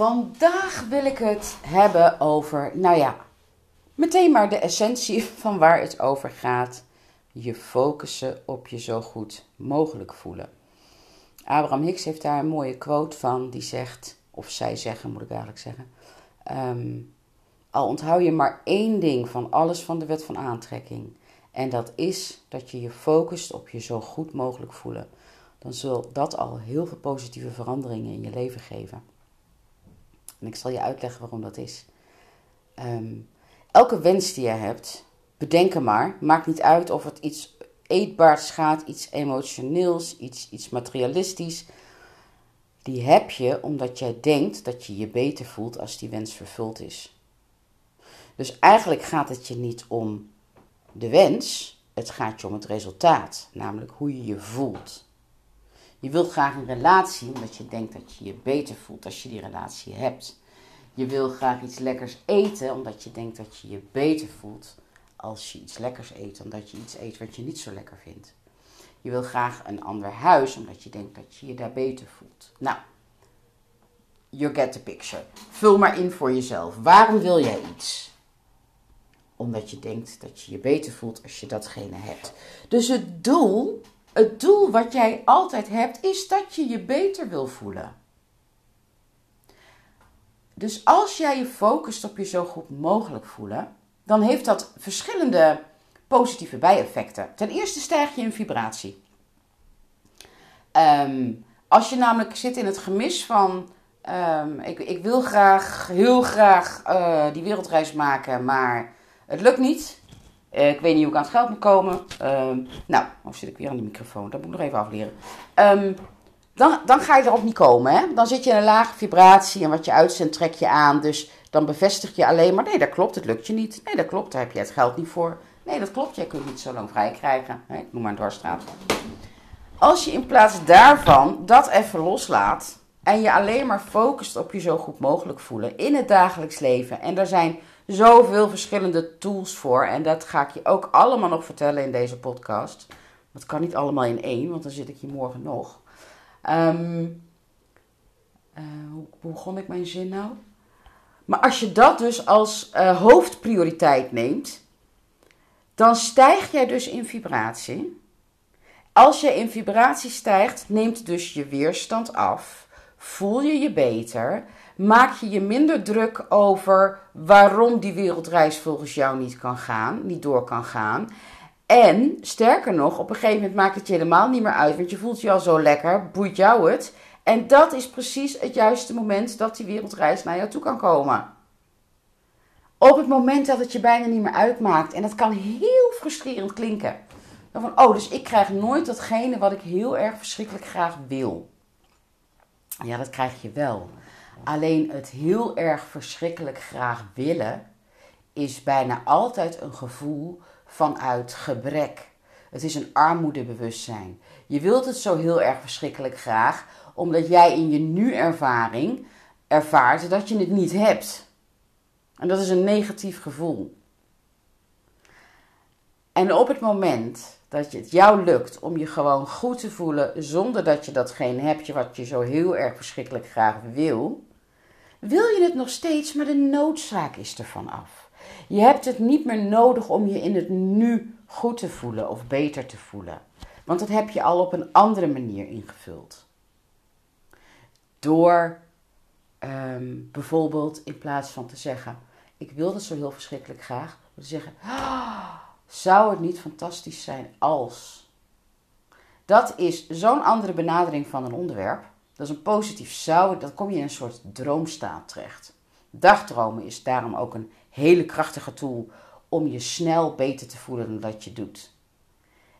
Vandaag wil ik het hebben over, nou ja, meteen maar de essentie van waar het over gaat. Je focussen op je zo goed mogelijk voelen. Abraham Hicks heeft daar een mooie quote van, die zegt, of zij zeggen moet ik eigenlijk zeggen. Ehm, al onthoud je maar één ding van alles van de wet van aantrekking. En dat is dat je je focust op je zo goed mogelijk voelen. Dan zal dat al heel veel positieve veranderingen in je leven geven. En ik zal je uitleggen waarom dat is. Ehm, elke wens die je hebt, bedenk er maar. Maakt niet uit of het iets eetbaars gaat, iets emotioneels, iets, iets materialistisch. Die heb je omdat jij denkt dat je je beter voelt als die wens vervuld is. Dus eigenlijk gaat het je niet om de wens, het gaat je om het resultaat, namelijk hoe je je voelt. Je wilt graag een relatie omdat je denkt dat je je beter voelt als je die relatie hebt. Je wil graag iets lekkers eten omdat je denkt dat je je beter voelt als je iets lekkers eet, omdat je iets eet wat je niet zo lekker vindt. Je wil graag een ander huis omdat je denkt dat je je daar beter voelt. Nou, you get the picture. Vul maar in voor jezelf. Waarom wil jij iets? Omdat je denkt dat je je beter voelt als je datgene hebt. Dus het doel het doel wat jij altijd hebt, is dat je je beter wil voelen. Dus als jij je focust op je zo goed mogelijk voelen, dan heeft dat verschillende positieve bijeffecten. Ten eerste stijg je in vibratie. Ehm, als je namelijk zit in het gemis van. Um, ik, ik, wil graag, heel graag uh, die wereldreis maken, maar het lukt niet. Uh, ik weet niet hoe ik aan het geld moet komen. Uh, nou, of zit ik weer aan de microfoon? Dat moet ik nog even afleren. Um, dan, dan ga je erop niet komen. Hè? Dan zit je in een lage vibratie en wat je uitzendt trek je aan. Dus dan bevestig je alleen maar, nee dat klopt, het lukt je niet. Nee dat klopt, daar heb je het geld niet voor. Nee dat klopt, jij kunt niet zo lang vrij krijgen. Ik noem maar een dwarsstraat. Als je in plaats daarvan dat even loslaat en je alleen maar focust op je zo goed mogelijk voelen in het dagelijks leven. En er zijn zoveel verschillende tools voor. En dat ga ik je ook allemaal nog vertellen in deze podcast. Dat kan niet allemaal in één, want dan zit ik hier morgen nog. Um, uh, hoe, begon ik mijn zin nou? Maar als je dat dus als uh, hoofdprioriteit neemt, dan stijg jij dus in vibratie. Als je in vibratie stijgt, neemt dus je weerstand af. Voel je je beter maak je je minder druk over waarom die wereldreis volgens jou niet kan gaan, niet door kan gaan. En sterker nog, op een gegeven moment maakt het je helemaal niet meer uit, want je voelt je al zo lekker, boeit jou het. En dat is precies het juiste moment dat die wereldreis naar jou toe kan komen. Op het moment dat het je bijna niet meer uitmaakt, en dat kan heel frustrerend klinken. Van, oh, dus ik krijg nooit datgene wat ik heel erg verschrikkelijk graag wil. Ja, dat krijg je wel. Alleen het heel erg verschrikkelijk graag willen is bijna altijd een gevoel vanuit gebrek. Het is een armoedebewustzijn. Je wilt het zo heel erg verschrikkelijk graag, omdat jij in je nu-ervaring ervaart dat je het niet hebt. En dat is een negatief gevoel. En op het moment dat het jou lukt om je gewoon goed te voelen zonder dat je datgene hebt wat je zo heel erg verschrikkelijk graag wil, wil je het nog steeds, maar de noodzaak is ervan af. Je hebt het niet meer nodig om je in het nu goed te voelen of beter te voelen. Want dat heb je al op een andere manier ingevuld. Door ehm, bijvoorbeeld in plaats van te zeggen: Ik wil het zo heel verschrikkelijk graag, te zeggen: ah, Zou het niet fantastisch zijn als. Dat is zo'n andere benadering van een onderwerp. Dat is een positief zou, dan kom je in een soort droomstaat terecht. Dagdromen is daarom ook een hele krachtige tool om je snel beter te voelen dan dat je doet.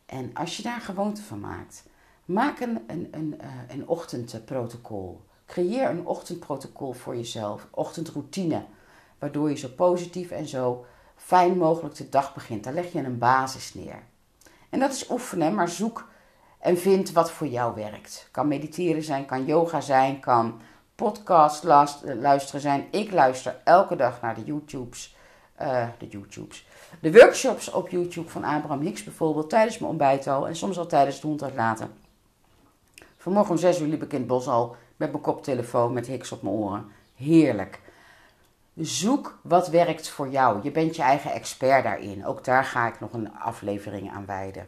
En als je daar gewoonte van maakt, maak een, een, een, eh, een ochtendprotocol. Creëer een ochtendprotocol voor jezelf, ochtendroutine, waardoor je zo positief en zo fijn mogelijk de dag begint. Daar leg je een basis neer. En dat is oefenen, maar zoek en vind wat voor jou werkt. Kan mediteren zijn, kan yoga zijn, kan podcast luisteren zijn. Ik luister elke dag naar de YouTubes, uh, de YouTubes, de workshops op YouTube van Abraham Hicks bijvoorbeeld tijdens mijn ontbijt al en soms al tijdens de hond uitlaten. Vanmorgen om 6 uur liep ik in het bos al met mijn koptelefoon met Hicks op mijn oren. heerlijk. Zoek wat werkt voor jou. Je bent je eigen expert daarin. Ook daar ga ik nog een aflevering aan wijden.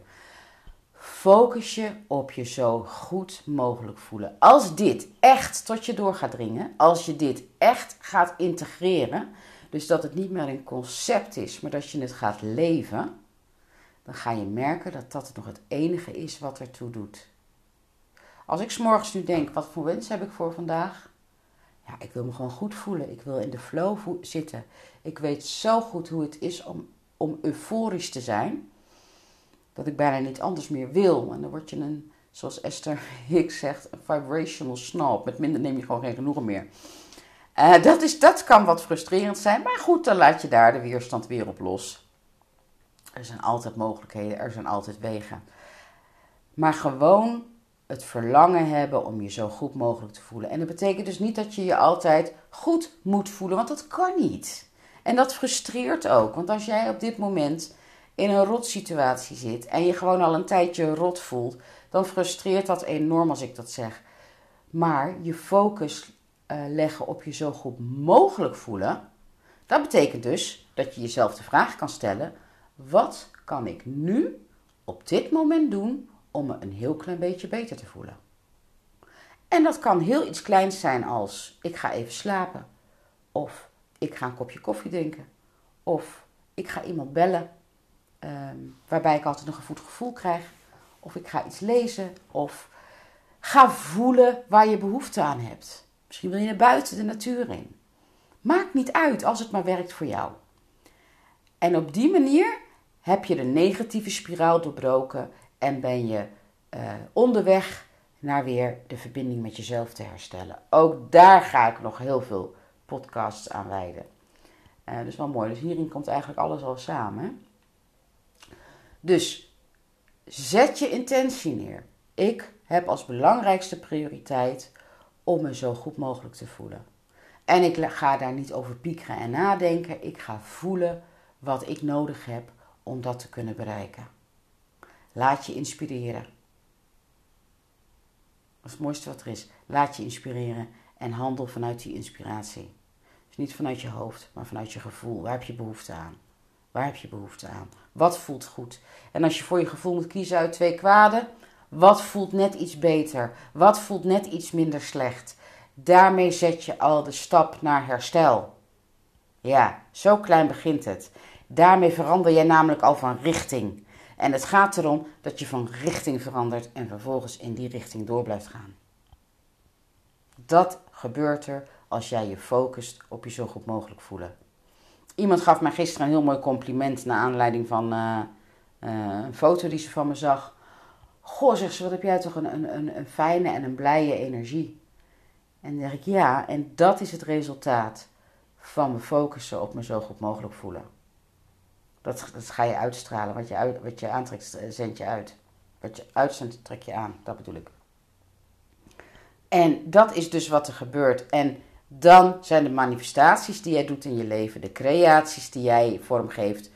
Focus je op je zo goed mogelijk voelen. Als dit echt tot je door gaat dringen, als je dit echt gaat integreren, dus dat het niet meer een concept is, maar dat je het gaat leven, dan ga je merken dat dat nog het enige is wat ertoe doet. Als ik s'morgens nu denk, wat voor wens heb ik voor vandaag? Ja, ik wil me gewoon goed voelen. Ik wil in de flow zitten. Ik weet zo goed hoe het is om, om euforisch te zijn. Dat ik bijna niet anders meer wil. En dan word je een, zoals Esther Hicks zegt, een vibrational snob. Met minder neem je gewoon geen genoegen meer. Uh, dat, is, dat kan wat frustrerend zijn. Maar goed, dan laat je daar de weerstand weer op los. Er zijn altijd mogelijkheden. Er zijn altijd wegen. Maar gewoon het verlangen hebben om je zo goed mogelijk te voelen. En dat betekent dus niet dat je je altijd goed moet voelen, want dat kan niet. En dat frustreert ook, want als jij op dit moment in een rotsituatie zit en je gewoon al een tijdje rot voelt, dan frustreert dat enorm als ik dat zeg. Maar je focus uh, leggen op je zo goed mogelijk voelen, dat betekent dus dat je jezelf de vraag kan stellen: wat kan ik nu op dit moment doen om me een heel klein beetje beter te voelen. En dat kan heel iets kleins zijn als ik ga even slapen. Of ik ga een kopje koffie drinken. Of ik ga iemand bellen ehm, waarbij ik altijd nog een goed gevoel krijg. Of ik ga iets lezen. Of ga voelen waar je behoefte aan hebt. Misschien wil je naar buiten de natuur in. Maakt niet uit als het maar werkt voor jou. En op die manier heb je de negatieve spiraal doorbroken en ben je uh, onderweg naar weer de verbinding met jezelf te herstellen. Ook daar ga ik nog heel veel podcasts aan wijden. Uh, dus wel mooi. Dus hierin komt eigenlijk alles al samen. Dus zet je intentie neer. Ik heb als belangrijkste prioriteit om me zo goed mogelijk te voelen. En ik ga daar niet over piekeren en nadenken. Ik ga voelen wat ik nodig heb om dat te kunnen bereiken. Laat je inspireren. Dat is het mooiste wat er is. Laat je inspireren en handel vanuit die inspiratie. Dus niet vanuit je hoofd, maar vanuit je gevoel. Waar heb je behoefte aan? Waar heb je behoefte aan? Wat voelt goed? En als je voor je gevoel moet kiezen uit twee kwaden, wat voelt net iets beter? Wat voelt net iets minder slecht? Daarmee zet je al de stap naar herstel. Ja, zo klein begint het. Daarmee verander jij namelijk al van richting. En het gaat erom dat je van richting verandert en vervolgens in die richting door blijft gaan. Dat gebeurt er als jij je focust op je zo goed mogelijk voelen. Iemand gaf mij gisteren een heel mooi compliment naar aanleiding van uh, een foto die ze van me zag. Goh, zegt ze, wat heb jij toch een, een, een fijne en een blije energie. En dan ik ja, en dat is het resultaat van me focussen op me zo goed mogelijk voelen. Dat, dat ga je uitstralen. Wat je, uit, wat je aantrekt, eh, zend je uit. Wat je uitzendt, trek je aan. Dat bedoel ik. En dat is dus wat er gebeurt. En dan zijn de manifestaties die jij doet in je leven, de creaties die jij vormgeeft,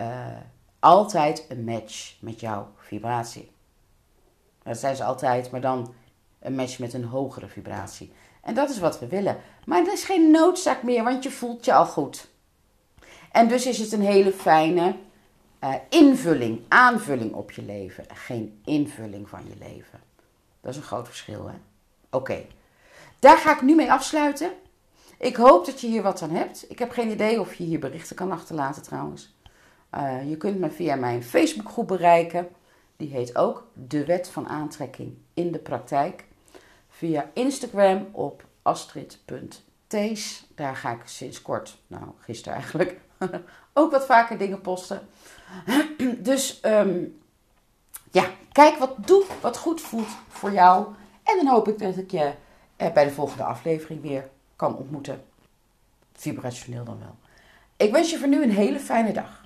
uh, altijd een match met jouw vibratie. Dat zijn ze altijd, maar dan een match met een hogere vibratie. En dat is wat we willen. Maar er is geen noodzaak meer, want je voelt je al goed. En dus is het een hele fijne uh, invulling, aanvulling op je leven. Geen invulling van je leven. Dat is een groot verschil, hè? Oké, daar ga ik nu mee afsluiten. Ik hoop dat je hier wat aan hebt. Ik heb geen idee of je hier berichten kan achterlaten trouwens. Uh, je kunt me via mijn Facebookgroep bereiken. Die heet ook De Wet van Aantrekking in de Praktijk. Via Instagram op astrid.tees. Daar ga ik sinds kort, nou gisteren eigenlijk, ook wat vaker dingen posten. dus um, ja, kijk wat doe, wat goed voelt voor jou. En dan hoop ik dat ik je eh, bij de volgende aflevering weer kan ontmoeten. Vibrationeel dan wel. Ik wens je voor nu een hele fijne dag.